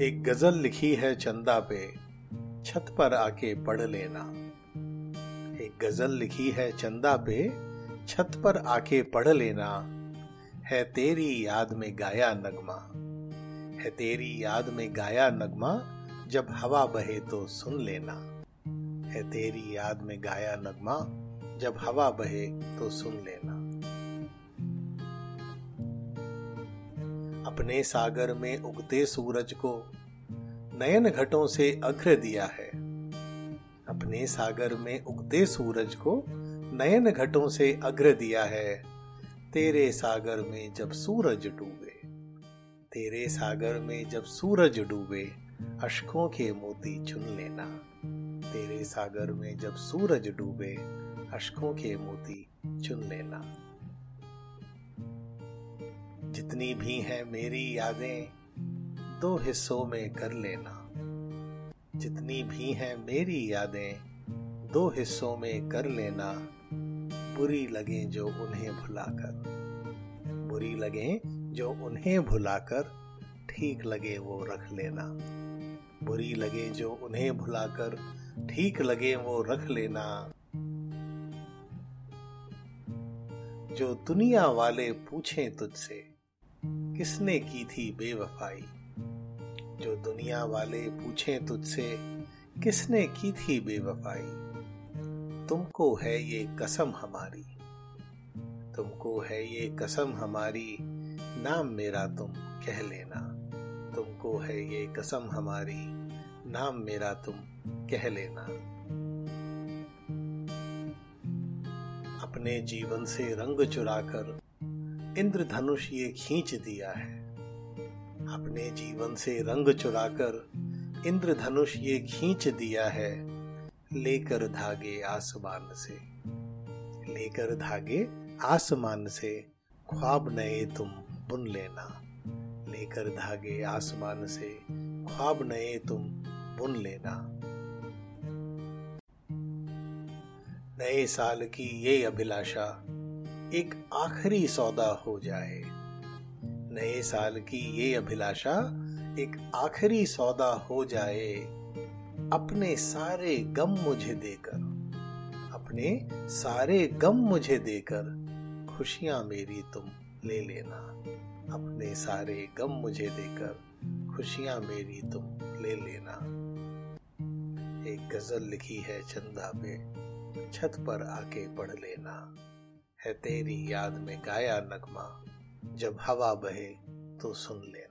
एक गज़ल लिखी है चंदा पे, छत पर आके पढ़ लेना। एक गज़ल लिखी है चंदा पे, छत पर आके पढ़ लेना। है तेरी याद में गाया नगमा, है तेरी याद में गाया नगमा, जब हवा बहे तो सुन लेना। है तेरी याद में गाया नगमा, जब हवा बहे तो सुन लेना। अपने सागर में उगते सूरज को नयन घटों से अघ्र दिया है। अपने सागर में उगते सूरज को नयन घटों से अग्र दिया है। तेरे सागर में जब सूरज डूबे, तेरे सागर में जब सूरज डूबे, अशकों के मोती चुन लेना। तेरे सागर में जब सूरज डूबे, अशकों के मोती चुन लेना। जितनी भी हैं मेरी यादें, दो हिस्सों में कर लेना। जितनी भी हैं मेरी यादें, दो हिस्सों में कर लेना। बुरी लगे जो उन्हें भुलाकर। बुरी लगे जो उन्हें भुलाकर, ठीक लगे वो रख लेना। बुरी लगे जो उन्हें भुलाकर, ठीक लगे वो रख लेना। जो दुनिया वाले पूछें तुझसे किसने की थी बेवफाई? जो दुनिया वाले पूछे तुझसे, किसने की थी बेवफाई? तुमको है ये कसम हमारी। तुमको है ये कसम हमारी, नाम मेरा तुम कह लेना। तुमको है ये कसम हमारी, नाम मेरा तुम कह लेना। अपने जीवन से रंग चुराकर इंद्रधनुष ये खींच दिया है। अपने जीवन से रंग चुराकर इंद्रधनुष ये खींच दिया है, लेकर धागे आसमान से। लेकर धागे आसमान से, ख्वाब नए तुम बुन लेना। लेकर धागे आसमान से, ख्वाब नए तुम बुन लेना। नए साल की ये अभिलाषा एक आखिरी सौदा हो जाए। नए साल की ये अभिलाषा एक आखिरी सौदा हो जाए। अपने सारे गम मुझे देकर, अपने सारे गम मुझे देकर खुशियाँ मेरी तुम ले लेना। अपने सारे गम मुझे देकर खुशियाँ मेरी तुम ले लेना। एक गज़ल लिखी है चंदा पे छत पर आके पढ़ लेना। है तेरी याद में गाया नगमा। जब हवा बहे तो सुन ले